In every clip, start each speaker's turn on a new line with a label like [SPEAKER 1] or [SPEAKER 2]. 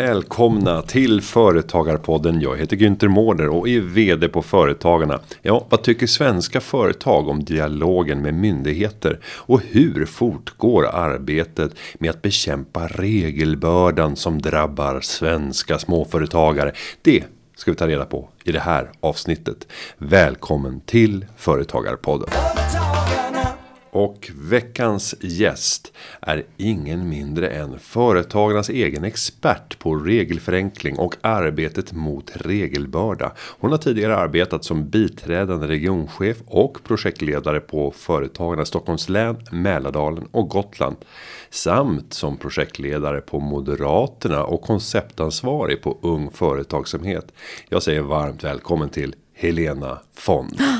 [SPEAKER 1] Välkomna till Företagarpodden. Jag heter Günther Mårder och är VD på Företagarna. Ja, vad tycker svenska företag om dialogen med myndigheter? Och hur fortgår arbetet med att bekämpa regelbördan som drabbar svenska småföretagare? Det ska vi ta reda på i det här avsnittet. Välkommen till Företagarpodden. Och veckans gäst är ingen mindre än företagarnas egen expert på regelförenkling och arbetet mot regelbörda. Hon har tidigare arbetat som biträdande regionchef och projektledare på Företagarna Stockholms län, Mälardalen och Gotland. Samt som projektledare på Moderaterna och konceptansvarig på Ung Företagsamhet. Jag säger varmt välkommen till Helena Fond.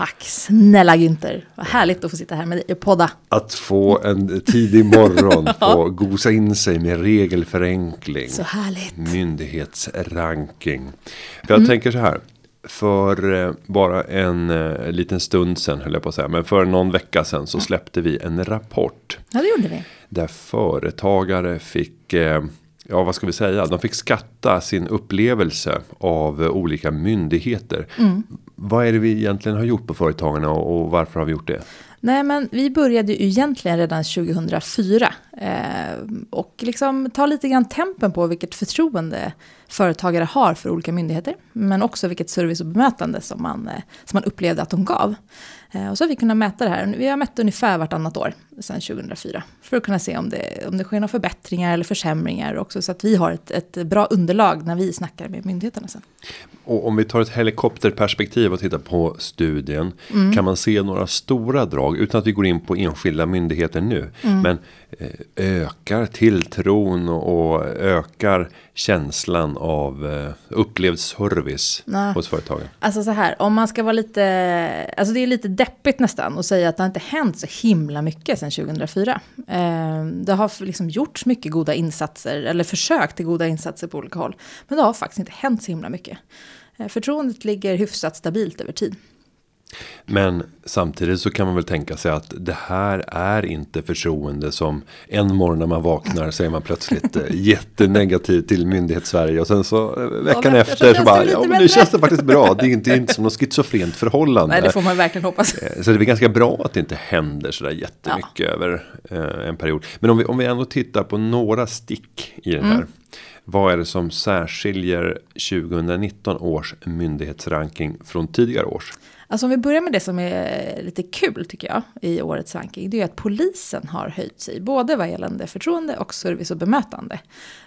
[SPEAKER 2] Tack snälla Günther. Vad härligt att få sitta här med dig och podda.
[SPEAKER 1] Att få en tidig morgon få gosa in sig med regelförenkling.
[SPEAKER 2] Så härligt.
[SPEAKER 1] Myndighetsranking. För jag tänker så här. För eh, bara en eh, liten stund sen höll jag på att säga. Men för någon vecka sen så släppte vi en rapport.
[SPEAKER 2] Ja det gjorde vi.
[SPEAKER 1] Där företagare fick eh, ja vad ska vi säga, de fick skatta sin upplevelse av olika myndigheter.
[SPEAKER 2] Mm.
[SPEAKER 1] Vad är det vi egentligen har gjort på företagarna och varför har vi gjort det?
[SPEAKER 2] Nej men vi började ju egentligen redan 2004. Eh, och liksom ta lite grann tempen på vilket förtroende företagare har för olika myndigheter. Men också vilket service och bemötande som man, eh, som man upplevde att de gav. Eh, och så har vi kunnat mäta det här. Vi har mätt ungefär vartannat år sedan 2004. För att kunna se om det, om det sker några förbättringar eller försämringar också. Så att vi har ett, ett bra underlag när vi snackar med myndigheterna sen.
[SPEAKER 1] Och om vi tar ett helikopterperspektiv och tittar på studien. Mm. Kan man se några stora drag utan att vi går in på enskilda myndigheter nu. Mm. Men eh, ökar tilltron och ökar känslan av eh, upplevd service Nej. hos företagen?
[SPEAKER 2] Alltså så här, om man ska vara lite, alltså det är lite deppigt nästan att säga att det har inte hänt så himla mycket sedan 2004. Eh, det har liksom gjorts mycket goda insatser, eller försök till goda insatser på olika håll. Men det har faktiskt inte hänt så himla mycket. Eh, förtroendet ligger hyfsat stabilt över tid.
[SPEAKER 1] Men samtidigt så kan man väl tänka sig att det här är inte förtroende som en morgon när man vaknar så är man plötsligt eh, jättenegativ till myndighetssverige och sen så eh, veckan ja, efter så bara ja men nu känns det faktiskt bra. Det är inte, inte som något schizofrent förhållande.
[SPEAKER 2] Nej det får man verkligen hoppas.
[SPEAKER 1] Så det är ganska bra att det inte händer så där jättemycket ja. över eh, en period. Men om vi, om vi ändå tittar på några stick i den här. Mm. Vad är det som särskiljer 2019 års myndighetsranking från tidigare års?
[SPEAKER 2] Alltså om vi börjar med det som är lite kul tycker jag i årets ranking. Det är att polisen har höjt sig. Både vad gällande förtroende och service och bemötande.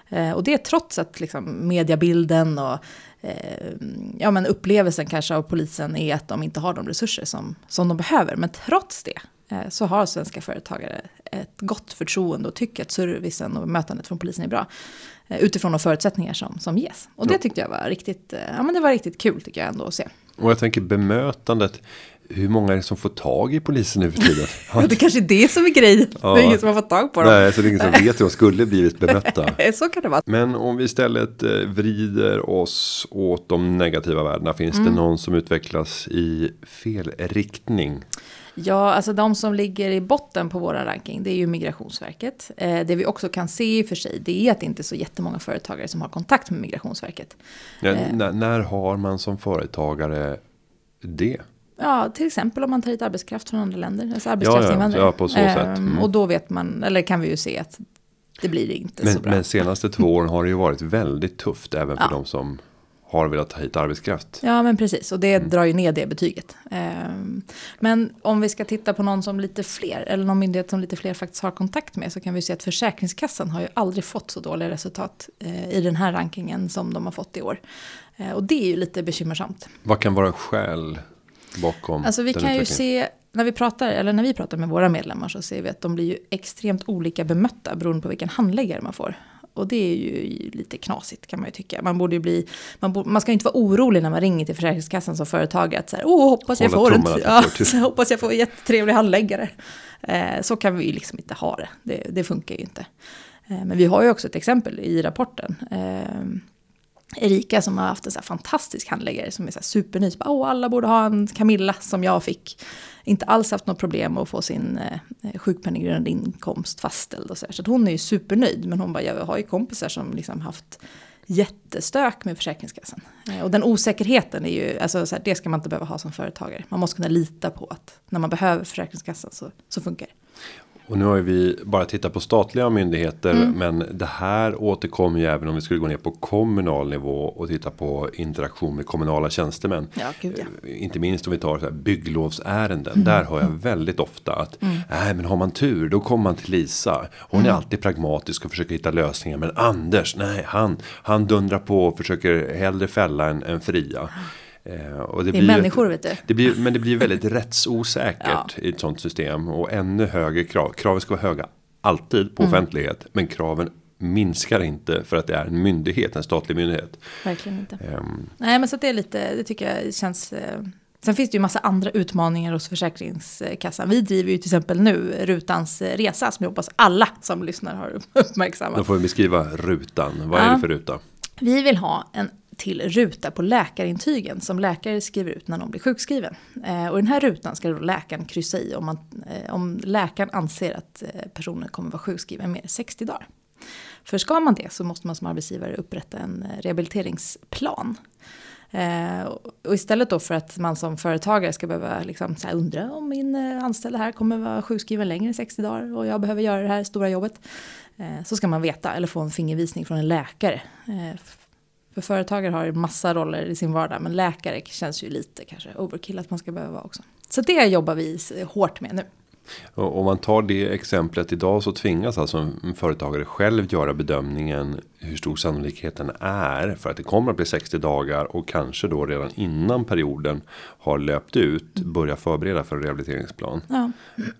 [SPEAKER 2] Eh, och det är trots att liksom, mediebilden och eh, ja, men upplevelsen kanske av polisen är att de inte har de resurser som, som de behöver. Men trots det så har svenska företagare ett gott förtroende och tycker att servicen och bemötandet från polisen är bra. Eh, utifrån de förutsättningar som, som ges. Och det tyckte jag var riktigt, eh, ja, men det var riktigt kul tycker jag ändå att se.
[SPEAKER 1] Och jag tänker bemötandet. Hur många är det som får tag i polisen nu för tiden?
[SPEAKER 2] det kanske är det som är grejen. Ja. Det är ingen som har fått tag på dem.
[SPEAKER 1] Nej, så det är ingen som vet hur de skulle blivit bemötta.
[SPEAKER 2] så kan det vara.
[SPEAKER 1] Men om vi istället eh, vrider oss åt de negativa värdena. Finns mm. det någon som utvecklas i fel riktning?
[SPEAKER 2] Ja, alltså de som ligger i botten på våra ranking, det är ju Migrationsverket. Eh, det vi också kan se i och för sig, det är att det inte är så jättemånga företagare som har kontakt med Migrationsverket.
[SPEAKER 1] Ja, eh. när har man som företagare det?
[SPEAKER 2] Ja, till exempel om man tar hit arbetskraft från andra länder, alltså arbetskraftsinvandrare.
[SPEAKER 1] Ja, ja, på så sätt. Ehm,
[SPEAKER 2] mm. Och då vet man, eller kan vi ju se att det blir inte
[SPEAKER 1] men,
[SPEAKER 2] så bra.
[SPEAKER 1] Men senaste två åren har det ju varit väldigt tufft även för ja. de som har velat ta hit arbetskraft.
[SPEAKER 2] Ja, men precis. Och det mm. drar ju ner det betyget. Ehm, men om vi ska titta på någon som lite fler, eller någon myndighet som lite fler faktiskt har kontakt med, så kan vi se att Försäkringskassan har ju aldrig fått så dåliga resultat eh, i den här rankingen som de har fått i år. Eh, och det är ju lite bekymmersamt.
[SPEAKER 1] Vad kan vara skäl bakom
[SPEAKER 2] Alltså vi kan ju se, när vi pratar, eller när vi pratar med våra medlemmar så ser vi att de blir ju extremt olika bemötta beroende på vilken handläggare man får. Och det är ju lite knasigt kan man ju tycka. Man borde ju bli, man, borde, man ska inte vara orolig när man ringer till Försäkringskassan som företagare. Att så här, Åh, hoppas jag, får en, ja, så hoppas jag får en jättetrevlig handläggare. Eh, så kan vi ju liksom inte ha det. Det, det funkar ju inte. Eh, men vi har ju också ett exempel i rapporten. Eh, Erika som har haft en så fantastisk handläggare som är så superny. Så bara, Åh, alla borde ha en Camilla som jag fick. Inte alls haft något problem att få sin eh, sjukpenninggrundande inkomst fastställd. Och så, så hon är ju supernöjd. Men hon bara, jag har ju kompisar som liksom haft jättestök med Försäkringskassan. Eh, och den osäkerheten är ju, alltså så här, det ska man inte behöva ha som företagare. Man måste kunna lita på att när man behöver Försäkringskassan så, så funkar det.
[SPEAKER 1] Och nu har vi bara tittat på statliga myndigheter. Mm. Men det här återkommer ju även om vi skulle gå ner på kommunal nivå. Och titta på interaktion med kommunala tjänstemän.
[SPEAKER 2] Ja, gud, ja.
[SPEAKER 1] Eh, inte minst om vi tar så här bygglovsärenden. Mm. Där hör jag väldigt ofta att. Mm. Nej men har man tur då kommer man till Lisa. Hon är mm. alltid pragmatisk och försöker hitta lösningar. Men Anders, nej han, han dundrar på och försöker hellre fälla än, än fria.
[SPEAKER 2] Eh, och det, det är blir människor vet du.
[SPEAKER 1] Det blir, men det blir väldigt rättsosäkert ja. i ett sånt system. Och ännu högre krav. Kraven ska vara höga alltid på mm. offentlighet. Men kraven minskar inte för att det är en myndighet, en statlig myndighet.
[SPEAKER 2] Verkligen inte. Um, Nej men så det är lite, det tycker jag känns. Eh, sen finns det ju massa andra utmaningar hos Försäkringskassan. Vi driver ju till exempel nu Rutans resa som jag hoppas alla som lyssnar har uppmärksammat.
[SPEAKER 1] Då får vi beskriva Rutan. Vad är det för ruta?
[SPEAKER 2] Vi vill ha en till ruta på läkarintygen som läkare skriver ut när någon blir sjukskriven. Eh, och den här rutan ska då läkaren kryssa i om, man, eh, om läkaren anser att eh, personen kommer vara sjukskriven mer än 60 dagar. För ska man det så måste man som arbetsgivare upprätta en eh, rehabiliteringsplan. Eh, och istället då för att man som företagare ska behöva liksom så undra om min eh, anställda här kommer vara sjukskriven längre än 60 dagar och jag behöver göra det här stora jobbet. så ska man veta eller få en fingervisning från en läkare för företagare har ju massa roller i sin vardag, men läkare känns ju lite kanske overkill att man ska behöva vara också. Så det jobbar vi hårt med nu.
[SPEAKER 1] Om man tar det exemplet idag så tvingas alltså en företagare själv göra bedömningen hur stor sannolikheten är för att det kommer att bli 60 dagar och kanske då redan innan perioden har löpt ut börja förbereda för en rehabiliteringsplan. Ja.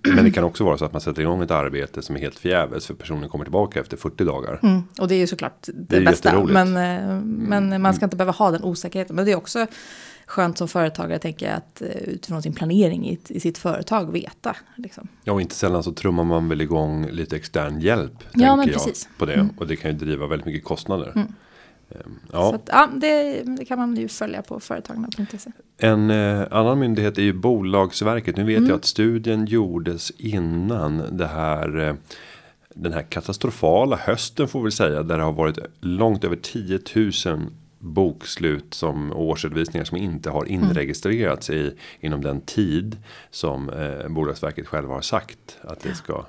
[SPEAKER 1] Men det kan också vara så att man sätter igång ett arbete som är helt förgäves för personen kommer tillbaka efter 40 dagar.
[SPEAKER 2] Mm. Och det är ju såklart det, det bästa. Men, eh, men man ska inte behöva ha den osäkerheten. Men det är också skönt som företagare tänker jag att eh, utifrån sin planering i, i sitt företag veta. Liksom.
[SPEAKER 1] Ja och inte sällan så trummar man väl igång lite extern hjälp. Ja men precis. På det mm. och det kan ju driva väldigt mycket kostnader. Mm.
[SPEAKER 2] Ehm, ja. Så att, ja, det, det, kan man ju följa på företagarna.se.
[SPEAKER 1] En eh, annan myndighet är ju Bolagsverket. Nu vet mm. jag att studien gjordes innan det här. Eh, den här katastrofala hösten får vi säga. Där det har varit långt över 10 000 bokslut som årsredovisningar som inte har mm. inregistrerats mm. i inom den tid som eh, Bolagsverket själva har sagt att det ska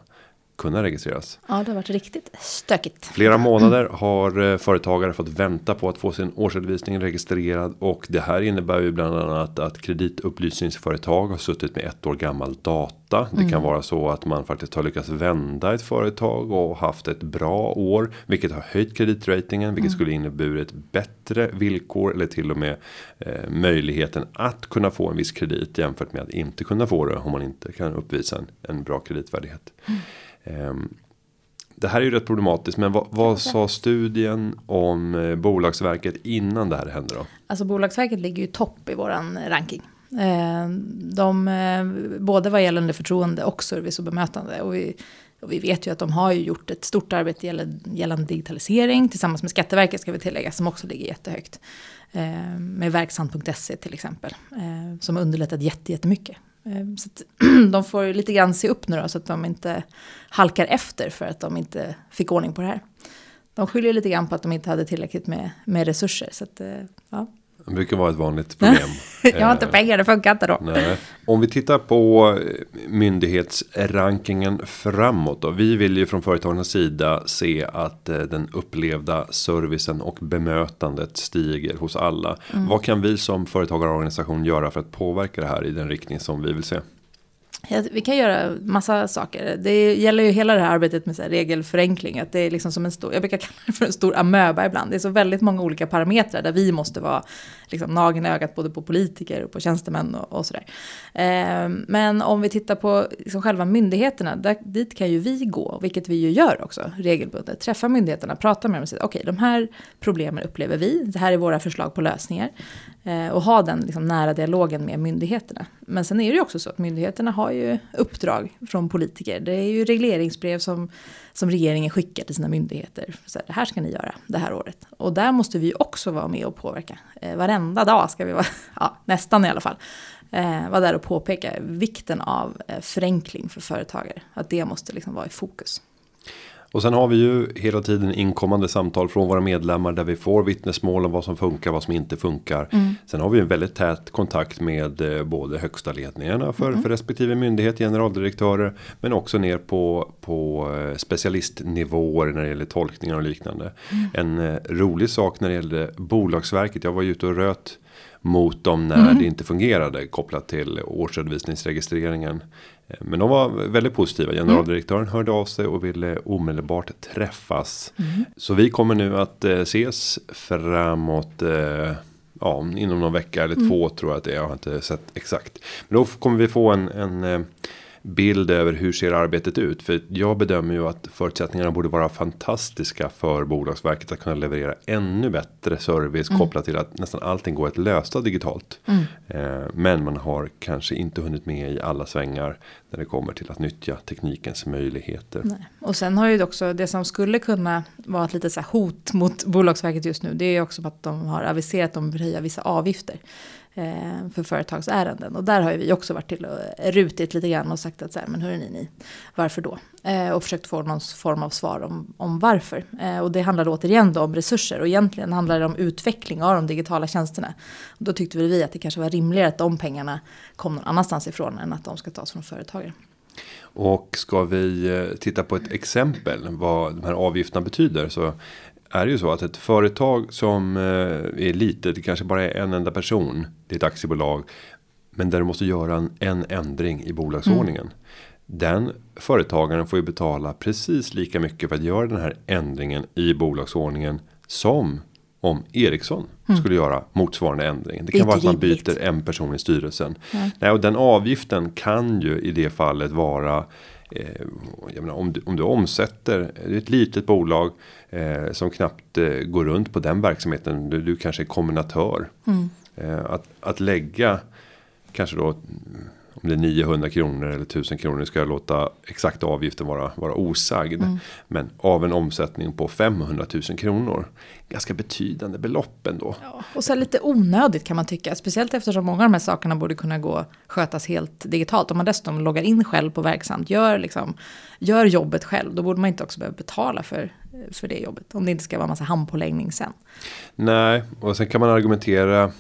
[SPEAKER 1] kunna registreras.
[SPEAKER 2] Ja, det har varit riktigt stökigt.
[SPEAKER 1] Flera månader har eh, företagare fått vänta på att få sin årsredovisning registrerad och det här innebär ju bland annat att kreditupplysningsföretag har suttit med ett år gammal data. Det mm. kan vara så att man faktiskt har lyckats vända ett företag och haft ett bra år, vilket har höjt kreditratingen, vilket mm. skulle inneburit bättre villkor eller till och med eh, möjligheten att kunna få en viss kredit jämfört med att inte kunna få det om man inte kan uppvisa en, en bra kreditvärdighet. Mm. Ehm, det här är ju rätt problematiskt, men vad, vad sa studien om eh, Bolagsverket innan det här hände då?
[SPEAKER 2] Alltså Bolagsverket ligger ju topp i våran ranking. Ehm, de, eh, både vad gällande förtroende och service och bemötande. Och vi, och vi vet ju att de har ju gjort ett stort arbete gällande digitalisering tillsammans med Skatteverket ska vi tillägga som också ligger jättehögt. Ehm, med verksamt.se till exempel. Som har underlättat jättemycket. Ehm, så de får lite grann se upp nu då, så att de inte halkar efter för att de inte fick ordning på det här. De skyller lite grann på att de inte hade tillräckligt med, med resurser. Så att, eh, ja.
[SPEAKER 1] Det brukar vara ett vanligt problem.
[SPEAKER 2] jag har inte pengar, det funkar inte då.
[SPEAKER 1] Nej. Om vi tittar på myndighetsrankingen framåt då. Vi vill ju från företagarnas sida se att eh, den upplevda servicen och bemötandet stiger hos alla. Mm. Vad kan vi som företagarorganisation göra för att påverka det här i den riktning som vi vill se?
[SPEAKER 2] Vi kan göra massa saker. Det gäller ju hela det här arbetet med så regelförenkling. Att det är liksom som en stor, jag brukar kalla det för en stor amöba ibland. Det är så väldigt många olika parametrar där vi måste vara liksom nageln i ögat både på politiker och på tjänstemän och, och sådär. Eh, men om vi tittar på liksom själva myndigheterna, där, dit kan ju vi gå, vilket vi ju gör också regelbundet. Träffa myndigheterna, prata med dem och säga okej, okay, de här problemen upplever vi, det här är våra förslag på lösningar. Eh, och ha den liksom nära dialogen med myndigheterna. Men sen är det ju också så att myndigheterna har ju uppdrag från politiker. Det är ju regleringsbrev som, som regeringen skickar till sina myndigheter. Så här, det här ska ni göra det här året. Och där måste vi ju också vara med och påverka. Eh, varenda dag ska vi vara, ja, nästan i alla fall, eh, vara där och påpeka vikten av eh, förenkling för företagare. Att det måste liksom vara i fokus.
[SPEAKER 1] Och sen har vi ju hela tiden inkommande samtal från våra medlemmar där vi får vittnesmål om vad som funkar, vad som inte funkar. Mm. Sen har vi en väldigt tät kontakt med eh, både högsta ledningarna för, mm. för respektive myndighet, generaldirektörer, men också ner på, på eh, specialistnivåer när det gäller tolkningar och liknande. Mm. En eh, rolig sak när det gäller Bolagsverket, jag var ju ute och röt mot dem när mm. det inte fungerade kopplat till årsredovisningsregistreringen. Eh, men de var väldigt positiva. Generaldirektören mm. hörde av sig och ville omedelbart träffas. Mm. Så vi kommer nu att eh, ses framåt. Eh, ja, inom någon vecka eller mm. två tror jag att det är. Jag har inte sett exakt. Men då kommer vi få en, en bild över hur ser arbetet ut. För jag bedömer ju att förutsättningarna borde vara fantastiska för Bolagsverket att kunna leverera ännu bättre service mm. kopplat till att nästan allting går att lösa digitalt. Mm. Eh, men man har kanske inte hunnit med i alla svängar när det kommer till att nyttja teknikens möjligheter. Nej.
[SPEAKER 2] Och sen har ju också det som skulle kunna vara ett litet så hot mot Bolagsverket just nu. Det är också att de har aviserat att de vill höja vissa avgifter. Eh, för företagsärenden. Och där har ju vi också varit till och rutit lite grann och sagt att så här, men hörni ni, varför då? Eh, och försökt få någon form av svar om, om varför. Eh, och det handlar återigen då om resurser och egentligen handlar det om utveckling av de digitala tjänsterna. Och då tyckte vi att det kanske var rimligare att de pengarna kom någon annanstans ifrån än att de ska tas från företagare.
[SPEAKER 1] Och ska vi eh, titta på ett exempel vad de här avgifterna betyder så är det ju så att ett företag som eh, är litet, det kanske bara är en enda person. Det är ett aktiebolag. Men där du måste göra en, en ändring i bolagsordningen. Mm. Den företagaren får ju betala precis lika mycket för att göra den här ändringen i bolagsordningen. Som om Ericsson mm. skulle göra motsvarande ändring. Det kan vara att man byter en person i styrelsen. Mm. Nej, och den avgiften kan ju i det fallet vara menar, om, du, om du omsätter, det är ett litet bolag eh, som knappt eh, går runt på den verksamheten. Du, du kanske är kombinatör. Mm. Eh, att, att lägga kanske då om det är 900 kronor eller 1000 kronor ska jag låta exakta avgiften vara, vara osagd. Mm. Men av en omsättning på 500 000 kronor. Ganska betydande belopp ändå.
[SPEAKER 2] Ja, och så lite onödigt kan man tycka. Speciellt eftersom många av de här sakerna borde kunna gå skötas helt digitalt. Om man dessutom loggar in själv på verksamt. Gör, liksom, gör jobbet själv. Då borde man inte också behöva betala för, för det jobbet. Om det inte ska vara massa handpåläggning sen.
[SPEAKER 1] Nej, och sen kan man argumentera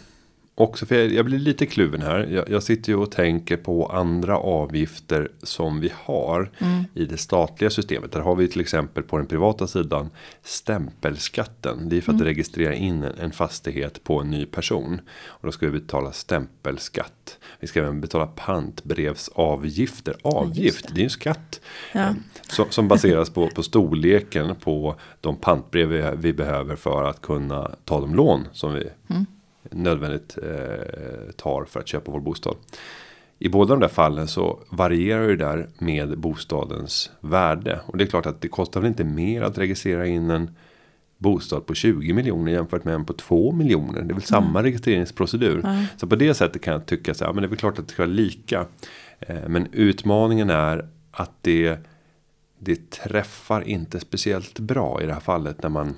[SPEAKER 1] också för jag, jag blir lite kluven här. Jag, jag, sitter ju och tänker på andra avgifter som vi har mm. i det statliga systemet. Där har vi till exempel på den privata sidan stämpelskatten. Det är för att mm. registrera in en, en, fastighet på en ny person. Och då ska vi betala stämpelskatt. Vi ska även betala pantbrevsavgifter. Avgift, det. det. är en skatt. Ja. Som, som, baseras på, på storleken på de pantbrev vi, vi behöver för att kunna ta de lån som vi mm nödvändigt eh, tar för att köpa vår bostad. I båda de där fallen så varierar det där med bostadens värde. Och det är klart att det kostar väl inte mer att registrera in en bostad på 20 miljoner jämfört med en på 2 miljoner. Det är väl mm. samma registreringsprocedur. Mm. Så på det sättet kan jag tycka så här, men det är väl klart att det ska vara lika. Eh, men utmaningen är att det, det träffar inte speciellt bra i det här fallet när man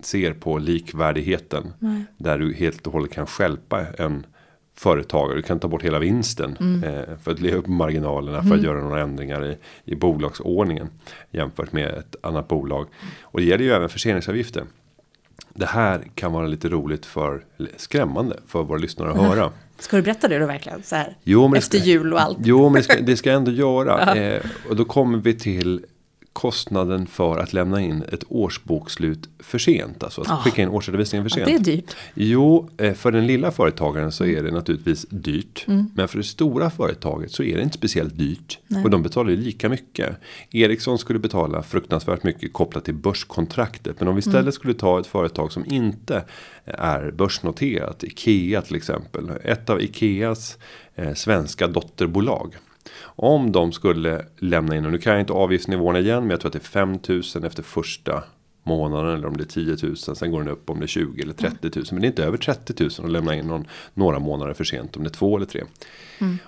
[SPEAKER 1] ser på likvärdigheten. Nej. Där du helt och hållet kan skälpa en företagare. Du kan ta bort hela vinsten. Mm. Eh, för att leva upp marginalerna. Mm. För att mm. göra några ändringar i, i bolagsordningen. Jämfört med ett annat bolag. Och det gäller ju även förseningsavgifter. Det här kan vara lite roligt för, skrämmande för våra lyssnare att höra.
[SPEAKER 2] Ska du berätta det då verkligen? Så här, jo, efter ska, jul och allt.
[SPEAKER 1] Jo, men det ska, det ska jag ändå göra. eh, och då kommer vi till kostnaden för att lämna in ett årsbokslut för sent. Alltså att oh. skicka in årsredovisningen för sent.
[SPEAKER 2] Det är dyrt.
[SPEAKER 1] Jo, eh, för den lilla företagaren så är det naturligtvis dyrt. Mm. Men för det stora företaget så är det inte speciellt dyrt. Nej. Och de betalar ju lika mycket. Ericsson skulle betala fruktansvärt mycket kopplat till börskontraktet. Men om vi istället mm. skulle ta ett företag som inte är börsnoterat. Ikea till exempel. Ett av Ikeas eh, svenska dotterbolag. Om de skulle lämna in, och nu kan jag inte avgiftsnivåerna igen, men jag tror att det är 5000 efter första månaden eller om det är 10 000. Sen går den upp om det är 20 eller 30 000. Men det är inte över 30 000 att lämna in någon, några månader för sent om det är två eller tre. Mm.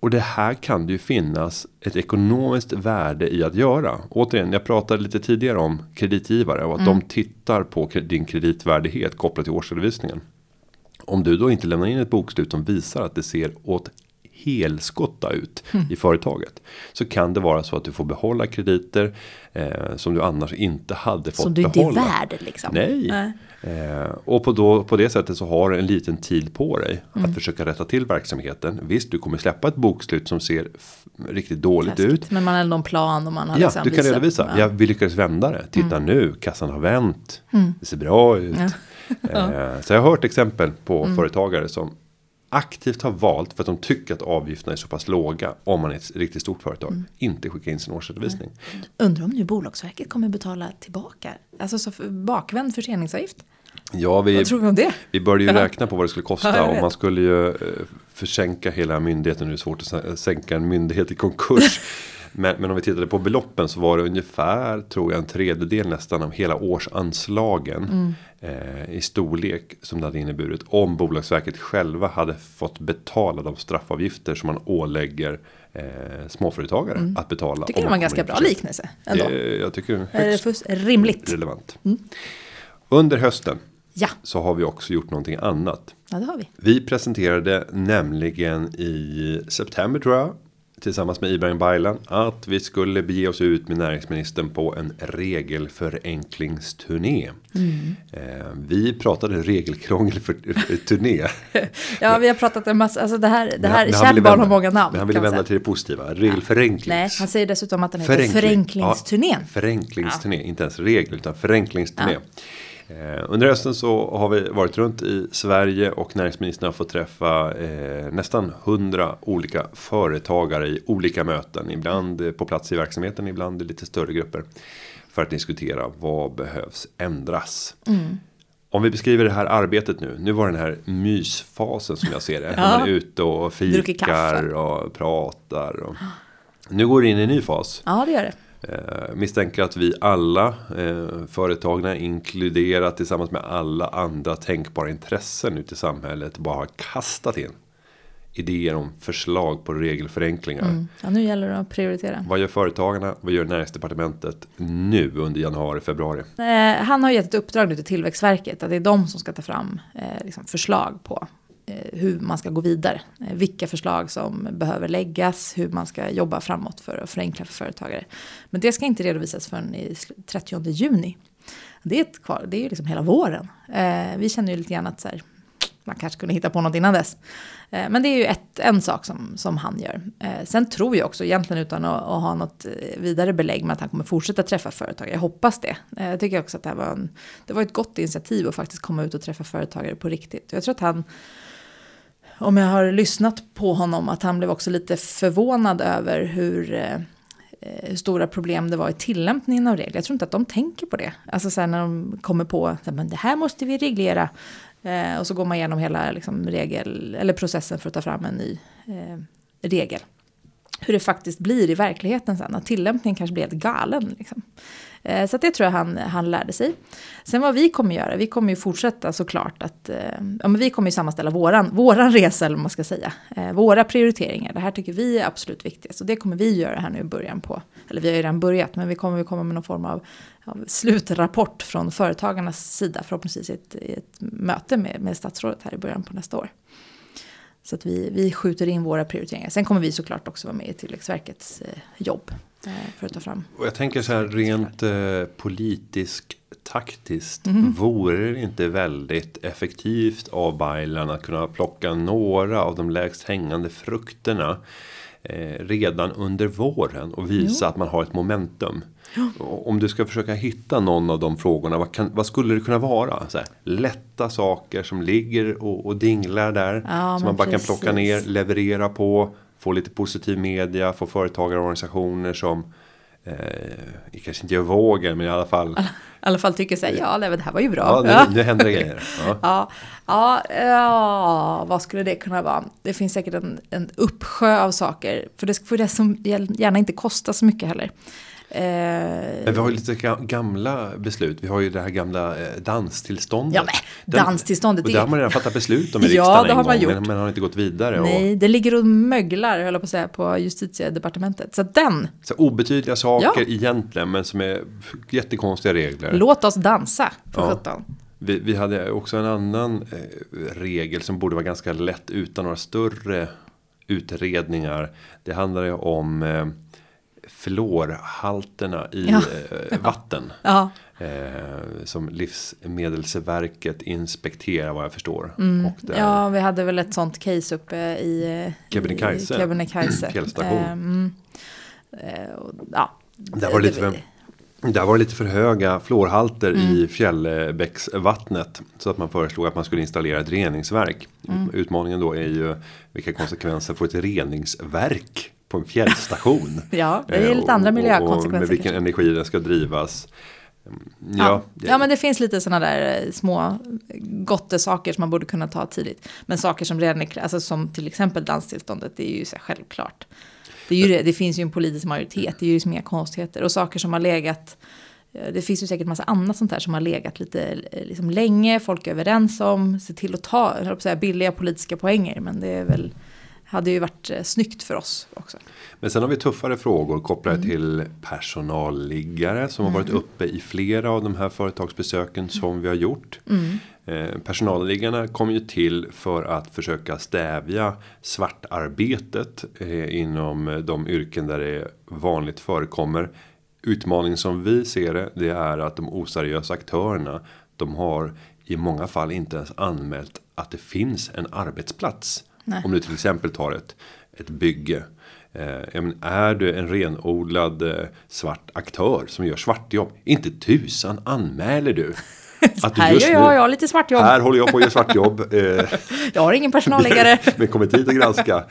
[SPEAKER 1] Och det här kan det ju finnas ett ekonomiskt värde i att göra. Återigen, jag pratade lite tidigare om kreditgivare och att de tittar på din kreditvärdighet kopplat till årsredovisningen. Om du då inte lämnar in ett bokslut som visar att det ser åt helskotta ut
[SPEAKER 2] Mm.
[SPEAKER 1] i företaget. Så kan det vara så att du får behålla krediter eh, som du annars inte hade fått
[SPEAKER 2] Som du inte är
[SPEAKER 1] behålla.
[SPEAKER 2] värd liksom.
[SPEAKER 1] Nej. Eh, och på, då, på det sättet så har du en liten tid på dig
[SPEAKER 2] Mm.
[SPEAKER 1] att försöka rätta till verksamheten. Visst, du kommer släppa ett bokslut som ser riktigt dåligt
[SPEAKER 2] Taskigt.
[SPEAKER 1] ut.
[SPEAKER 2] Men man har ändå en plan och man har
[SPEAKER 1] Ja,
[SPEAKER 2] liksom
[SPEAKER 1] du kan
[SPEAKER 2] visat-
[SPEAKER 1] redovisa.
[SPEAKER 2] Ja.
[SPEAKER 1] Ja, vi lyckades vända det. Titta nu, kassan har vänt. Det ser bra ut. Eh, så jag har hört exempel på
[SPEAKER 2] Mm.
[SPEAKER 1] företagare som aktivt har valt för att de tycker att avgifterna är så pass låga om man är ett riktigt stort företag.
[SPEAKER 2] Mm.
[SPEAKER 1] Inte skicka in sin årsredovisning.
[SPEAKER 2] Undrar om nu Bolagsverket kommer betala tillbaka. Alltså så för, bakvänd förseningsavgift.
[SPEAKER 1] Ja, vi,
[SPEAKER 2] Vad tror vi om det?
[SPEAKER 1] vi började ju
[SPEAKER 2] Ja.
[SPEAKER 1] räkna på vad det skulle kosta.
[SPEAKER 2] Ja,
[SPEAKER 1] och man skulle ju eh, försänka hela myndigheten. Nu är det svårt att sä- sänka en myndighet i konkurs. men, men om vi tittade på beloppen så var det ungefär, tror jag, en tredjedel nästan av hela årsanslagen.
[SPEAKER 2] Mm.
[SPEAKER 1] Eh, I storlek som det hade inneburit. Om Bolagsverket själva hade fått betala de straffavgifter som man ålägger eh, småföretagare att betala.
[SPEAKER 2] Mm. Tycker det var en ganska bra liknelse. Ändå.
[SPEAKER 1] Det, jag tycker
[SPEAKER 2] är
[SPEAKER 1] är högst
[SPEAKER 2] för, rimligt?
[SPEAKER 1] relevant. Under hösten
[SPEAKER 2] Ja.
[SPEAKER 1] så har vi också gjort någonting annat.
[SPEAKER 2] ja, det har vi.
[SPEAKER 1] Vi presenterade nämligen i september tror jag. Tillsammans med Ibrahim Baylan. Att vi skulle bege oss ut med näringsministern på en regelförenklingsturné.
[SPEAKER 2] Mm.
[SPEAKER 1] Eh, vi pratade regelkrångel för turné.
[SPEAKER 2] Ja, vi har pratat en massa, alltså det här, det här,
[SPEAKER 1] Men han ville
[SPEAKER 2] kärt barn har många namn.
[SPEAKER 1] Men han ville vända till det positiva. Regelförenklings.
[SPEAKER 2] Nej, han säger dessutom att den heter
[SPEAKER 1] Förenkling.
[SPEAKER 2] Förenklingsturnén.
[SPEAKER 1] Ja, förenklingsturné, inte ens regel utan förenklingsturné. Eh, under hösten så har vi varit runt i Sverige och näringsministern har fått träffa eh, nästan 100 olika företagare i olika möten. Ibland eh, på plats i verksamheten, ibland i lite större grupper. För att diskutera vad behövs ändras.
[SPEAKER 2] Mm.
[SPEAKER 1] Om vi beskriver det här arbetet nu. Nu var den här mysfasen som jag ser det. När man är ute och fikar och pratar. Och... Nu går det in i en ny fas.
[SPEAKER 2] Ja, det gör det.
[SPEAKER 1] Eh, misstänker att vi alla eh, företagarna inkluderat tillsammans med alla andra tänkbara intressen ute i samhället bara har kastat in idéer om förslag på regelförenklingar.
[SPEAKER 2] Mm. Ja, nu gäller det att prioritera.
[SPEAKER 1] Vad gör företagarna? Vad gör näringsdepartementet nu under januari, februari?
[SPEAKER 2] Eh, han har gett ett uppdrag nu till Tillväxtverket att det är de som ska ta fram eh, liksom förslag på Eh, hur man ska gå vidare. Eh, vilka förslag som behöver läggas, hur man ska jobba framåt för att förenkla för företagare. Men det ska inte redovisas förrän i 30 juni. Det är, ett kvar, det är ju liksom hela våren. Eh, vi känner ju lite grann att så här, man kanske kunde hitta på något innan dess. Men det är ju ett, en sak som, som han gör. Sen tror jag också, egentligen utan att, att ha något vidare belägg med att han kommer fortsätta träffa företag. Jag hoppas det. Jag tycker också att det här var, en, det var ett gott initiativ att faktiskt komma ut och träffa företagare på riktigt. Jag tror att han, om jag har lyssnat på honom, att han blev också lite förvånad över hur, eh, eh, hur stora problem det var i tillämpningen av regler. Jag tror inte att de tänker på det. Alltså så här när de kommer på att det här måste vi reglera. Eh, och så går man igenom hela liksom, regel, eller processen för att ta fram en ny eh, regel. Hur det faktiskt blir i verkligheten sen. Att tillämpningen kanske blir helt galen. Liksom. Eh, så att det tror jag han, han lärde sig. Sen vad vi kommer göra, vi kommer ju fortsätta såklart att, eh, ja men vi kommer ju sammanställa våran, våran resa eller vad man ska säga. Eh, våra prioriteringar, det här tycker vi är absolut viktigast. Och det kommer vi göra här nu i början på, eller vi har ju redan börjat, men vi kommer ju komma med någon form av, av slutrapport från företagarnas sida, förhoppningsvis i ett, i ett möte med, med statsrådet här i början på nästa år. Så att vi, vi skjuter in våra prioriteringar. Sen kommer vi såklart också vara med i Tillväxtverkets eh, jobb eh, för att ta fram.
[SPEAKER 1] Och jag tänker så här rent eh, politiskt taktiskt.
[SPEAKER 2] Mhm.
[SPEAKER 1] Vore det inte väldigt effektivt av Baylan att kunna plocka några av de lägst hängande frukterna. Eh, redan under våren och visa att man har ett momentum. Om du ska försöka hitta någon av de frågorna. Vad, kan, vad skulle det kunna vara? Så här, lätta saker som ligger och, och dinglar där.
[SPEAKER 2] Ja,
[SPEAKER 1] som man bara kan plocka
[SPEAKER 2] precis.
[SPEAKER 1] ner, leverera på. Få lite positiv media, få företagarorganisationer som Eh, kanske inte gör vågen men i alla fall.
[SPEAKER 2] I alla fall tycker så här, ja nej, men det här var ju bra.
[SPEAKER 1] Ja, nu, nu händer det grejer. Ja.
[SPEAKER 2] Ja, ja, ja, vad skulle det kunna vara? Det finns säkert en, en uppsjö av saker. För det får det som gärna inte kosta så mycket heller.
[SPEAKER 1] Men vi har ju lite gamla beslut. Vi har ju det här gamla eh, danstillståndet.
[SPEAKER 2] Ja, men danstillståndet.
[SPEAKER 1] Och det har man redan fattat beslut om i riksdagen
[SPEAKER 2] ja, det
[SPEAKER 1] en
[SPEAKER 2] har man
[SPEAKER 1] gång,
[SPEAKER 2] gjort.
[SPEAKER 1] Men man har inte gått vidare.
[SPEAKER 2] Nej,
[SPEAKER 1] Och,
[SPEAKER 2] det ligger och möglar, höll jag på att säga, på justitiedepartementet. Så den,
[SPEAKER 1] så obetydliga saker
[SPEAKER 2] Ja.
[SPEAKER 1] egentligen, men som är jättekonstiga regler.
[SPEAKER 2] låt oss dansa för
[SPEAKER 1] Ja. Vi, vi hade också en annan eh, regel som borde vara ganska lätt utan några större utredningar. Det handlar ju om eh, fluorhalterna i
[SPEAKER 2] Ja.
[SPEAKER 1] eh, vatten.
[SPEAKER 2] Ja,
[SPEAKER 1] Eh, som Livsmedelsverket inspekterar vad jag förstår.
[SPEAKER 2] mm.
[SPEAKER 1] Där,
[SPEAKER 2] ja, vi hade väl ett sånt case uppe i eh,
[SPEAKER 1] Kebnekaise.
[SPEAKER 2] Kebnekaise.
[SPEAKER 1] Fjällstation.
[SPEAKER 2] Eh, mm. Eh, och, ja,
[SPEAKER 1] Där var det lite för, där var det lite för höga fluorhalter
[SPEAKER 2] Mm.
[SPEAKER 1] i fjällbäcksvattnet. Så att man föreslog att man skulle installera ett reningsverk.
[SPEAKER 2] Mm.
[SPEAKER 1] Utmaningen då är ju vilka konsekvenser får ett reningsverk på en fjällstation.
[SPEAKER 2] Ja, det är
[SPEAKER 1] Eh,
[SPEAKER 2] lite andra
[SPEAKER 1] och- Och
[SPEAKER 2] miljökonsekvenser.
[SPEAKER 1] med vilken
[SPEAKER 2] kanske.
[SPEAKER 1] energi den ska drivas. Mm,
[SPEAKER 2] Ja,
[SPEAKER 1] Ja,
[SPEAKER 2] ja, men det finns lite sådana där eh, små gottesaker som man borde kunna ta tidigt. Men saker som redan är, alltså som till exempel danstillståndet, det är ju så självklart. Det, ju det, finns ju en politisk majoritet, det är ju liksom inga konstigheter. Och saker som har legat, eh, det finns ju säkert massa annat sånt här som har legat lite eh, liksom länge, folk är överens om, se till att ta, jag på säga billiga politiska poänger, men det är väl, hade ju varit eh, snyggt för oss också.
[SPEAKER 1] Men sen har vi tuffare frågor kopplade
[SPEAKER 2] Mm.
[SPEAKER 1] till personalliggare som har varit uppe i flera av de här företagsbesöken som vi har gjort.
[SPEAKER 2] Mm.
[SPEAKER 1] Eh, personalliggarna kom ju till för att försöka stävja svartarbetet eh, inom de yrken där det vanligt förekommer. Utmaningen som vi ser det, det är att de oseriösa aktörerna de har i många fall inte ens anmält att det finns en arbetsplats.
[SPEAKER 2] Nej.
[SPEAKER 1] Om du till exempel tar ett, ett bygge. Eh, är du en renodlad eh, svart aktör som gör svartjobb. Inte tusan anmäler du. Att
[SPEAKER 2] Här gör jag, jag lite svartjobb.
[SPEAKER 1] Här håller jag på att göra svartjobb. Eh,
[SPEAKER 2] Jag har ingen personalliggare.
[SPEAKER 1] men kommit hit och granska.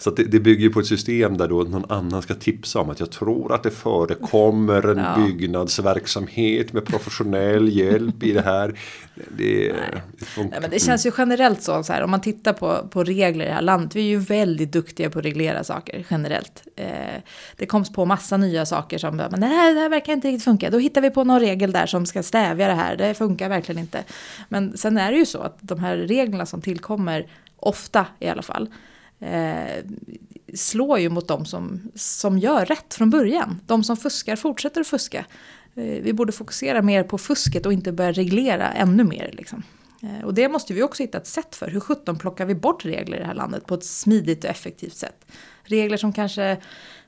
[SPEAKER 2] Nej.
[SPEAKER 1] Så det, det bygger på ett system där då någon annan ska tipsa om att jag tror att det förekommer en
[SPEAKER 2] Ja.
[SPEAKER 1] byggnadsverksamhet med professionell hjälp i det här. Det, funkar.
[SPEAKER 2] Nej, men det känns ju generellt så, så här, om man tittar på, på regler i det här landet, vi är ju väldigt duktiga på att reglera saker generellt. Eh, det koms på massa nya saker som, men det här, det här verkar inte riktigt funka, då hittar vi på någon regel där som ska stävja det här, det funkar verkligen inte. Men sen är det ju så att de här reglerna som tillkommer, ofta i alla fall, eh, slår ju mot de som, som gör rätt från början. De som fuskar fortsätter att fuska. Eh, vi borde fokusera mer på fusket och inte börja reglera ännu mer. Liksom. Eh, och det måste vi också hitta ett sätt för. Hur sjutton plockar vi bort regler i det här landet på ett smidigt och effektivt sätt? Regler som kanske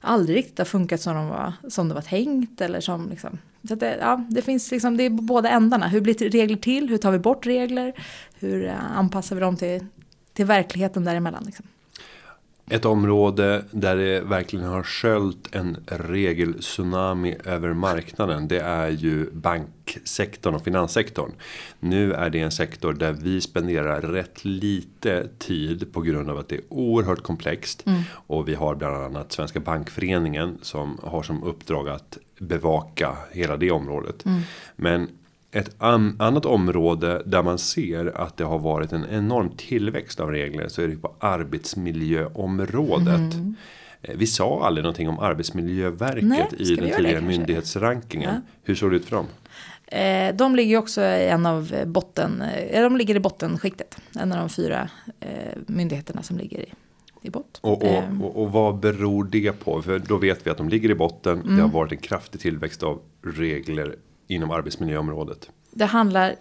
[SPEAKER 2] aldrig riktigt har funkat som, de var, som det var tänkt. Eller som liksom, så att det, ja, det finns liksom, det är på båda ändarna. Hur blir regler till? Hur tar vi bort regler? Hur eh, anpassar vi dem till, till verkligheten däremellan? Liksom?
[SPEAKER 1] Ett område där det verkligen har sköljt en regeltsunami över marknaden. Det är ju banksektorn och finanssektorn. Nu är det en sektor där vi spenderar rätt lite tid på grund av att det är oerhört komplext. Och vi har bland annat Svenska Bankföreningen som har som uppdrag att bevaka hela det området. Men ett an- annat område där man ser att det har varit en enorm tillväxt av regler så är det på arbetsmiljöområdet. Eh, Vi sa aldrig någonting om Arbetsmiljöverket
[SPEAKER 2] Nej,
[SPEAKER 1] i den
[SPEAKER 2] det
[SPEAKER 1] tidigare
[SPEAKER 2] kanske?
[SPEAKER 1] myndighetsrankingen.
[SPEAKER 2] Ja.
[SPEAKER 1] Hur såg det ut för dem?
[SPEAKER 2] Eh, de ligger också i en av botten, eh, de ligger i bottenskiktet. En av de fyra eh, myndigheterna som ligger i, i bott.
[SPEAKER 1] Och, och, och, och vad beror det på? För då vet vi att de ligger i botten.
[SPEAKER 2] Mm.
[SPEAKER 1] Det har varit en kraftig tillväxt av regler inom arbetsmiljöområdet.
[SPEAKER 2] det handlar,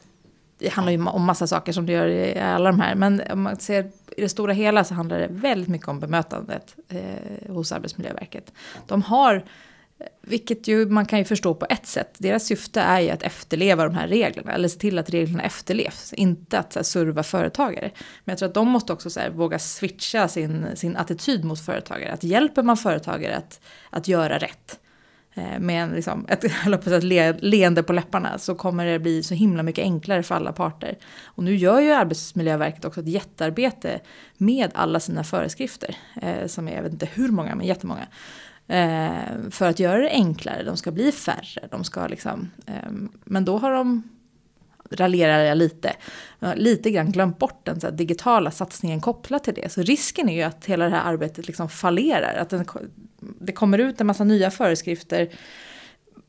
[SPEAKER 2] det handlar ju om massa saker som det gör i alla de här. Men om man ser i det stora hela så handlar det väldigt mycket om bemötandet eh, hos Arbetsmiljöverket. De har, vilket ju man kan ju förstå på ett sätt, deras syfte är ju att efterleva de här reglerna. Eller se till att reglerna efterlevs, inte att så här, serva företagare. Men jag tror att de måste också så här, våga switcha sin, sin attityd mot företagare. Att hjälper man företagare att, att göra rätt eh, Eh, med en, liksom, ett, ett le, leende på läpparna så kommer det bli så himla mycket enklare för alla parter. Och nu gör ju Arbetsmiljöverket också ett jättearbete med alla sina föreskrifter, eh, som är, jag vet inte hur många, men jättemånga. Eh, för att göra det enklare, de ska bli färre, de ska liksom, eh, men då har de raljerar jag lite, lite grann glömt bort den så här, digitala satsningen kopplat till det. Så risken är ju att hela det här arbetet liksom fallerar, att den, det kommer ut en massa nya föreskrifter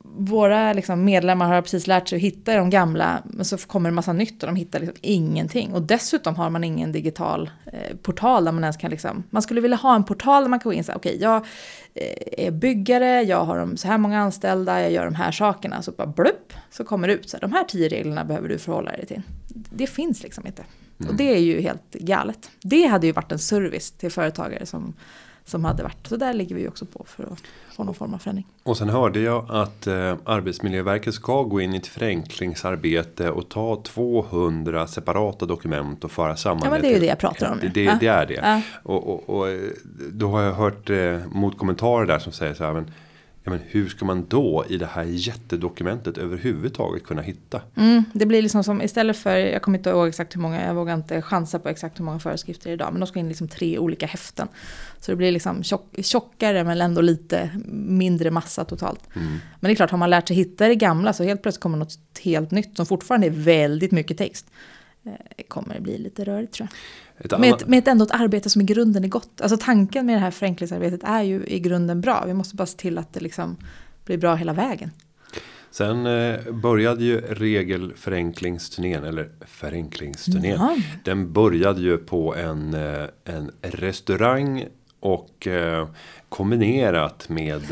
[SPEAKER 2] våra liksom, medlemmar har precis lärt sig att hitta de gamla, men så kommer det en massa nytt och de hittar liksom ingenting. Och dessutom har man ingen digital eh, portal där man ens kan liksom, man skulle vilja ha en portal där man kan gå in säga, okej, okay, jag eh, är byggare, jag har så här många anställda, jag gör de här sakerna, så bara blupp, så kommer det ut, så här, de här tio reglerna behöver du förhålla dig till. Det finns liksom inte. Mm. Och det är ju helt galet. Det hade ju varit en service till företagare som som hade varit. Så där ligger vi också på för att få någon form av förändring.
[SPEAKER 1] Och sen hörde jag att eh, Arbetsmiljöverket ska gå in i ett förenklingsarbete och ta 200 separata dokument och föra samman.
[SPEAKER 2] Ja men det är ju det jag pratar om.
[SPEAKER 1] Det, det, det är det. Ja. Och, och, och, eh, då har jag hört eh, motkommentarer där som säger så här. Men, ja, men hur ska man då i det här jättedokumentet överhuvudtaget kunna hitta?
[SPEAKER 2] Mm, det blir liksom som istället för, jag kommer inte ihåg exakt hur många, jag vågar inte chansa på exakt hur många föreskrifter idag, men de ska in liksom tre olika häften. Så det blir liksom tjock, tjockare men ändå lite mindre massa totalt. Mm. Men det är klart, har man lärt sig hitta det gamla så helt plötsligt kommer något helt nytt som fortfarande är väldigt mycket text. Eh, kommer det bli lite rörigt tror jag. Ett med, ett, med ett ändå ett arbete som i grunden är gott. Alltså tanken med det här förenklingsarbetet är ju i grunden bra. Vi måste bara se till att det liksom blir bra hela vägen.
[SPEAKER 1] Sen eh, började ju regelförenklingsturnén, eller förenklingsturnén. Ja. Den började ju på en, eh, en restaurang och kombinerat med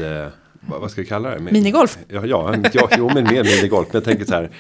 [SPEAKER 1] vad ska vi kalla det?
[SPEAKER 2] minigolf?
[SPEAKER 1] Ja, ja, ja jo, men mer minigolf. Men jag tänker så här,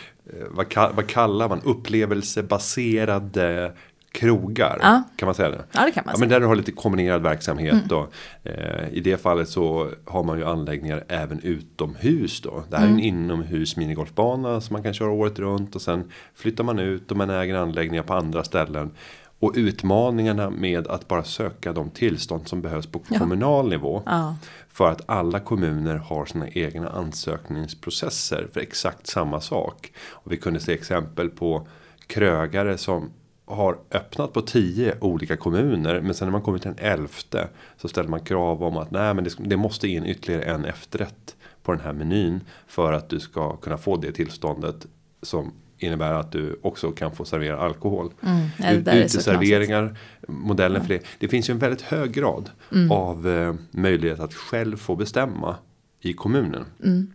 [SPEAKER 1] vad, vad kallar man upplevelsebaserade krogar. Ja. Kan man säga det?
[SPEAKER 2] Ja, det kan man
[SPEAKER 1] ja,
[SPEAKER 2] säga.
[SPEAKER 1] Men där du har lite kombinerad verksamhet. Mm. Då. Eh, I det fallet så har man ju anläggningar även utomhus. Då. Det här mm. är en mm. inomhus minigolfbana som man kan köra året runt. Och sen flyttar man ut och man äger anläggningar på andra ställen. Och utmaningarna med att bara söka de tillstånd som behövs på ja. kommunal nivå. Ja. För att alla kommuner har sina egna ansökningsprocesser för exakt samma sak. Och vi kunde se exempel på krögare som har öppnat på tio olika kommuner. Men sen när man kommer till den elfte så ställer man krav om att nej men det, det måste in ytterligare en efterrätt på den här menyn. För att du ska kunna få det tillståndet som innebär att du också kan få servera alkohol. Mm, Uteserveringar, modellen ja. för det. Det finns ju en väldigt hög grad mm. av eh, möjlighet att själv få bestämma i kommunen. Mm.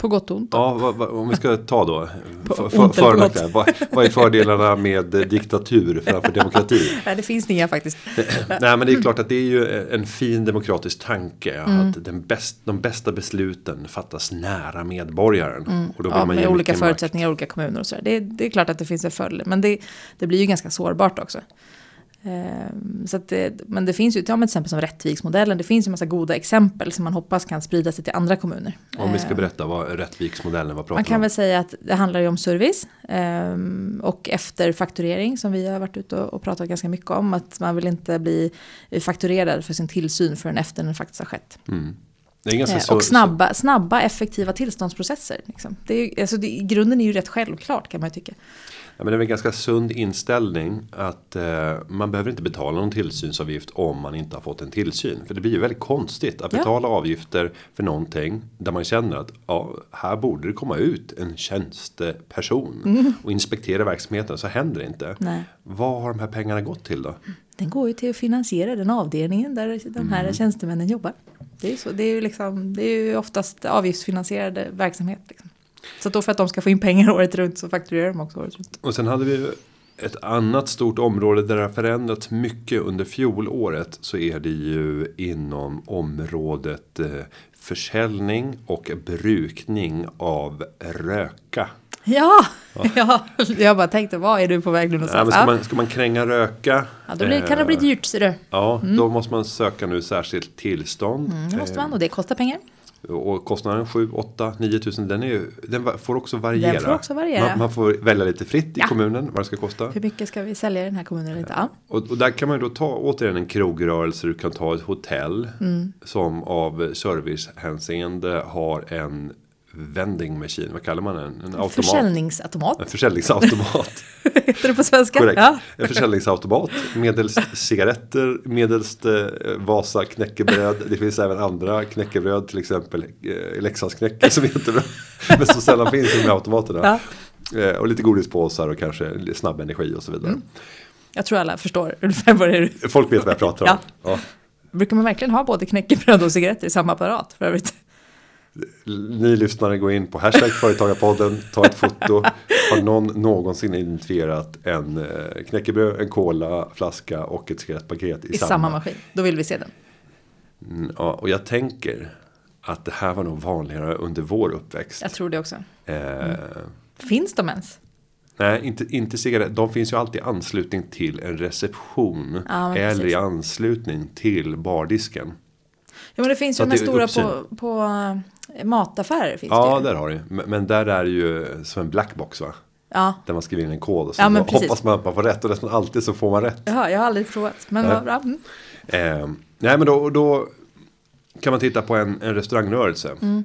[SPEAKER 2] På gott och ont?
[SPEAKER 1] Ja, vad, vad, om vi ska ta då. för, för, för vad, vad är fördelarna med diktatur framför demokrati?
[SPEAKER 2] Nej, det finns inga faktiskt.
[SPEAKER 1] Nej, men det är klart att det är ju en fin demokratisk tanke. Mm. Att den bäst, de bästa besluten fattas nära medborgaren.
[SPEAKER 2] Mm. Och då ja, med olika förutsättningar i olika kommuner och så. Det, det, är klart att det finns en fördel. Men det, det blir ju ganska sårbart också. Ehm, så det, men det finns ju, till exempel som Rättviksmodellen, det finns ju massa goda exempel som man hoppas kan sprida sig till andra kommuner.
[SPEAKER 1] Om vi ska ehm, berätta vad Rättviksmodellen, vad pratar
[SPEAKER 2] Man kan om? väl säga att det handlar ju om service ehm, och efterfakturering som vi har varit ute och pratat ganska mycket om. Att man vill inte bli fakturerad för sin tillsyn förrän efter den faktiskt har skett. Mm. Och snabba, snabba, effektiva tillståndsprocesser. Liksom. Det är, alltså det, grunden är ju rätt självklart kan man ju tycka.
[SPEAKER 1] Ja, men det är en ganska sund inställning att eh, man behöver inte betala någon tillsynsavgift om man inte har fått en tillsyn. För det blir ju väldigt konstigt att betala ja. avgifter för någonting där man känner att ja, här borde det komma ut en tjänsteperson mm. och inspektera verksamheten så händer det inte. Nej. Vad har de här pengarna gått till då?
[SPEAKER 2] Den går ju till att finansiera den avdelningen där de här mm. tjänstemännen jobbar. Det är, så, det är ju liksom, det är ju oftast avgiftsfinansierade verksamhet. Liksom. Så då för att de ska få in pengar året runt så fakturerar de också året runt.
[SPEAKER 1] Och sen hade vi ett annat stort område där det har förändrats mycket under fjolåret så är det ju inom området eh, försäljning och brukning av röka.
[SPEAKER 2] Ja, ja. jag bara tänkte vad är du på väg nu någonstans?
[SPEAKER 1] Ja, ska, man, ska man kränga röka?
[SPEAKER 2] Ja, då blir, kan det bli eh, dyrt ser du.
[SPEAKER 1] Ja, mm. då måste man söka nu särskilt tillstånd.
[SPEAKER 2] Mm, det måste man och det kostar pengar.
[SPEAKER 1] Och kostnaden 7, 8, 9 tusen den, är ju, den får också variera.
[SPEAKER 2] Den får också variera.
[SPEAKER 1] Man, man får välja lite fritt i ja. kommunen vad det ska kosta.
[SPEAKER 2] Hur mycket ska vi sälja i den här kommunen inte? Ja.
[SPEAKER 1] Och, och, där kan man ju då ta återigen en krogrörelse. Du kan ta ett hotell mm. som av servicehänseende har en vending machine, vad kallar man den? En automat.
[SPEAKER 2] Försäljningsautomat.
[SPEAKER 1] En försäljningsautomat.
[SPEAKER 2] Heter det på svenska?
[SPEAKER 1] Korrekt. Ja. En försäljningsautomat. Medelst cigaretter, medelst eh, Vasa knäckebröd. Det finns även andra knäckebröd, till exempel eh, Leksandsknäcke som är jättebra. Men så sällan finns i de här automaterna. Ja. Eh, och lite godispåsar och kanske snabb energi och så vidare. Mm.
[SPEAKER 2] Jag tror alla förstår ungefär vad det är.
[SPEAKER 1] Folk vet vad jag pratar om. Ja.
[SPEAKER 2] Ja. Brukar man verkligen ha både knäckebröd och cigaretter i samma apparat för övrigt?
[SPEAKER 1] Ni lyssnare går in på hashtag företagarpodden, ta ett foto. Har någon någonsin identifierat en eh, knäckebröd, en cola, flaska och ett cigarettpaket i,
[SPEAKER 2] I samma maskin. Då vill vi se den.
[SPEAKER 1] Mm, ja, och jag tänker att det här var nog vanligare under vår uppväxt.
[SPEAKER 2] Jag tror det också.
[SPEAKER 1] Eh,
[SPEAKER 2] Finns de ens?
[SPEAKER 1] Nej, inte, inte cigaretter. De finns ju alltid i anslutning till en reception.
[SPEAKER 2] Ja,
[SPEAKER 1] eller
[SPEAKER 2] precis.
[SPEAKER 1] i anslutning till bardisken.
[SPEAKER 2] Ja men det finns ju de här
[SPEAKER 1] är
[SPEAKER 2] stora på, på mataffärer. Finns
[SPEAKER 1] Ja,
[SPEAKER 2] det ju.
[SPEAKER 1] där har du. Men, där är det ju som en blackbox va?
[SPEAKER 2] Ja,
[SPEAKER 1] Där man skriver in en kod och så
[SPEAKER 2] Ja,
[SPEAKER 1] hoppas man att man får rätt och nästan alltid så får man rätt.
[SPEAKER 2] Jaha, jag har aldrig provat. Men vad bra. Mm.
[SPEAKER 1] Eh, nej men då, då kan man titta på en, en restaurangrörelse.
[SPEAKER 2] Mm.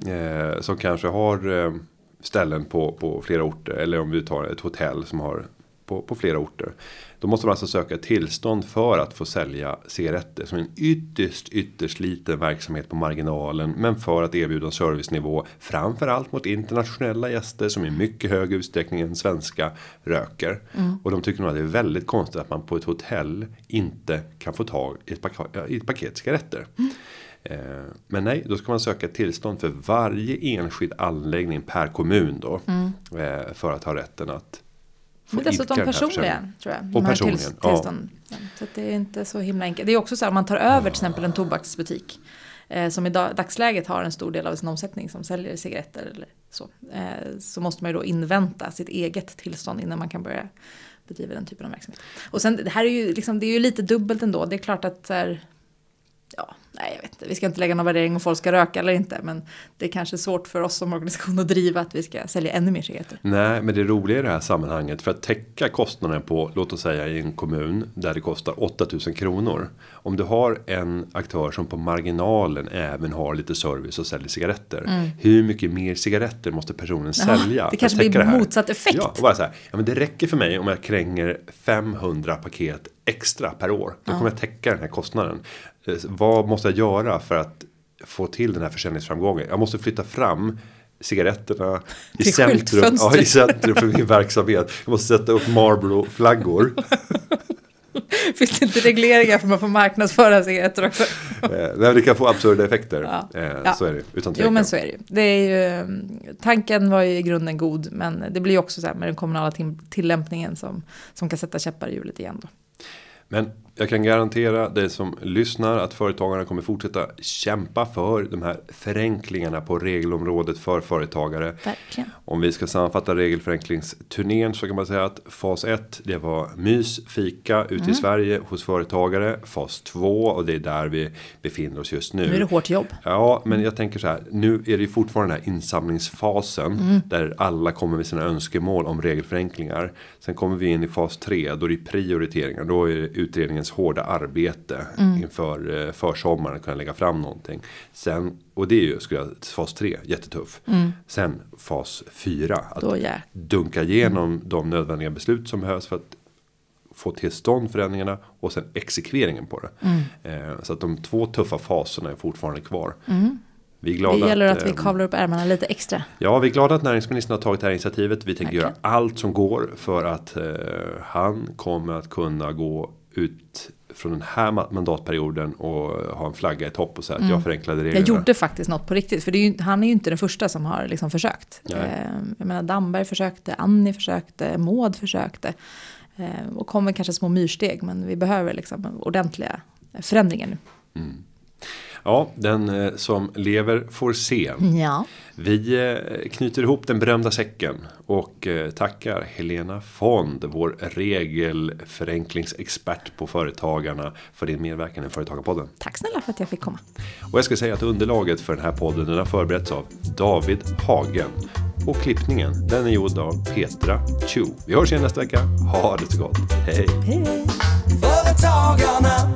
[SPEAKER 1] Eh, som kanske har eh, ställen på, på flera orter. Eller om vi tar ett hotell som har på, på flera orter. Då måste man alltså söka tillstånd för att få sälja cigaretter. Som en ytterst, ytterst liten verksamhet på marginalen. Men för att erbjuda en servicenivå. Framförallt mot internationella gäster som i mycket hög utsträckning än svenska röker. Och de tycker nog att det är väldigt konstigt att man på ett hotell inte kan få tag i ett, paket, i ett paket cigaretter. Eh, Men nej, då ska man söka tillstånd för varje enskild anläggning per kommun då. eh, För att ha rätten att
[SPEAKER 2] Men dessutom
[SPEAKER 1] försäljningen.
[SPEAKER 2] tror jag.
[SPEAKER 1] Och personligen,
[SPEAKER 2] tills-
[SPEAKER 1] ja.
[SPEAKER 2] tillstånd. Så att det är inte så himla enkelt. Det är också så här, man tar över till exempel en tobaksbutik. Eh, som i dag, dagsläget har en stor del av sin omsättning som säljer cigaretter eller så. Eh, så måste man ju då invänta sitt eget tillstånd innan man kan börja bedriva den typen av verksamhet. Och sen, det här är ju, liksom, det är ju lite dubbelt ändå. Det är klart att här, ja, nej jag vet inte, vi ska inte lägga någon värdering om folk ska röka eller inte. Men det är kanske svårt för oss som organisation att driva att vi ska sälja ännu mer cigaretter.
[SPEAKER 1] Nej, men det roliga i det här sammanhanget för att täcka kostnaden på, låt oss säga i en kommun där det kostar 8000 kronor. Om du har en aktör som på marginalen även har lite service och säljer cigaretter. Hur mycket mer cigaretter måste personen
[SPEAKER 2] Ja,
[SPEAKER 1] sälja?
[SPEAKER 2] det kanske blir
[SPEAKER 1] det här?
[SPEAKER 2] motsatt effekt.
[SPEAKER 1] Ja, och bara så här, ja, men det räcker för mig om jag kränger 500 paket extra per år. Då kommer jag täcka den här kostnaden. Eh, Vad måste jag göra för att få till den här försäljningsframgången? Jag måste flytta fram cigaretterna i centrum, ja, i centrum för min verksamhet. Jag måste sätta upp Marlboro-flaggor.
[SPEAKER 2] Finns det inte regleringar för man får marknadsföra cigaretter också?
[SPEAKER 1] Eh, nej, det kan få absurda effekter.
[SPEAKER 2] Ja.
[SPEAKER 1] Eh. Så är det, utan
[SPEAKER 2] Jo
[SPEAKER 1] tvekan.
[SPEAKER 2] men så är det. Det är ju. mm, Tanken var ju i grunden god men det blir ju också så här med den kommunala tillämpningen som, som kan sätta käppar i hjulet igen då.
[SPEAKER 1] Men jag kan garantera dig som lyssnar att företagarna kommer fortsätta kämpa för de här förenklingarna på regelområdet för företagare.
[SPEAKER 2] Verkligen.
[SPEAKER 1] Om vi ska sammanfatta regelförenklingsturnén så kan man säga att fas 1 det var mys, fika ute i
[SPEAKER 2] Mm.
[SPEAKER 1] Sverige hos företagare. Fas 2 och det är där vi befinner oss just nu.
[SPEAKER 2] Nu är det hårt jobb.
[SPEAKER 1] Ja, men jag tänker så här. Nu är det fortfarande den här insamlingsfasen.
[SPEAKER 2] Mm.
[SPEAKER 1] Där alla kommer med sina önskemål om regelförenklingar. Sen kommer vi in i fas 3. Då är det prioriteringar. Då är det utredningens hårda arbete.
[SPEAKER 2] Mm.
[SPEAKER 1] Inför eh, försommaren. Kunna lägga fram någonting. Sen, och det är ju skulle jag, fas 3. Jättetuff. Sen fas 4. Att
[SPEAKER 2] Mm. Då ja.
[SPEAKER 1] dunka igenom de nödvändiga beslut som behövs för att få till stånd förändringarna och sen exekveringen på det.
[SPEAKER 2] Mm.
[SPEAKER 1] Eh, så att de två tuffa faserna är fortfarande kvar. Vi är
[SPEAKER 2] Det
[SPEAKER 1] glada
[SPEAKER 2] gäller att vi
[SPEAKER 1] eh,
[SPEAKER 2] kavlar upp ärmarna lite extra.
[SPEAKER 1] Ja, vi är glada att näringsministern har tagit det här initiativet. Vi tänker
[SPEAKER 2] Verkligen.
[SPEAKER 1] göra allt som går för att eh, han kommer att kunna gå ut från den här ma- mandatperioden och ha en flagga i topp och säga att jag förenklade reglerna.
[SPEAKER 2] Mm. Jag gjorde faktiskt något på riktigt. För är ju, han är ju inte den första som har liksom försökt.
[SPEAKER 1] Nej.
[SPEAKER 2] Eh, jag menar Damberg försökte, Annie försökte, Maud försökte. Eh, och kommer kanske små myrsteg. Men vi behöver liksom ordentliga förändringar nu.
[SPEAKER 1] Ja, den eh, som lever får se.
[SPEAKER 2] Ja.
[SPEAKER 1] Vi eh, knyter ihop den berömda säcken och eh, tackar Helena Fond, vår regelförenklingsexpert på Företagarna för din medverkan i Företagarpodden.
[SPEAKER 2] Tack snälla för att jag fick komma.
[SPEAKER 1] Och jag ska säga att underlaget för den här podden den har förberetts av David Hagen. Och klippningen den är gjord av Petra Chu. Vi hörs igen nästa vecka. Ha det så gott. Hej!
[SPEAKER 2] Hej.
[SPEAKER 3] Företagarna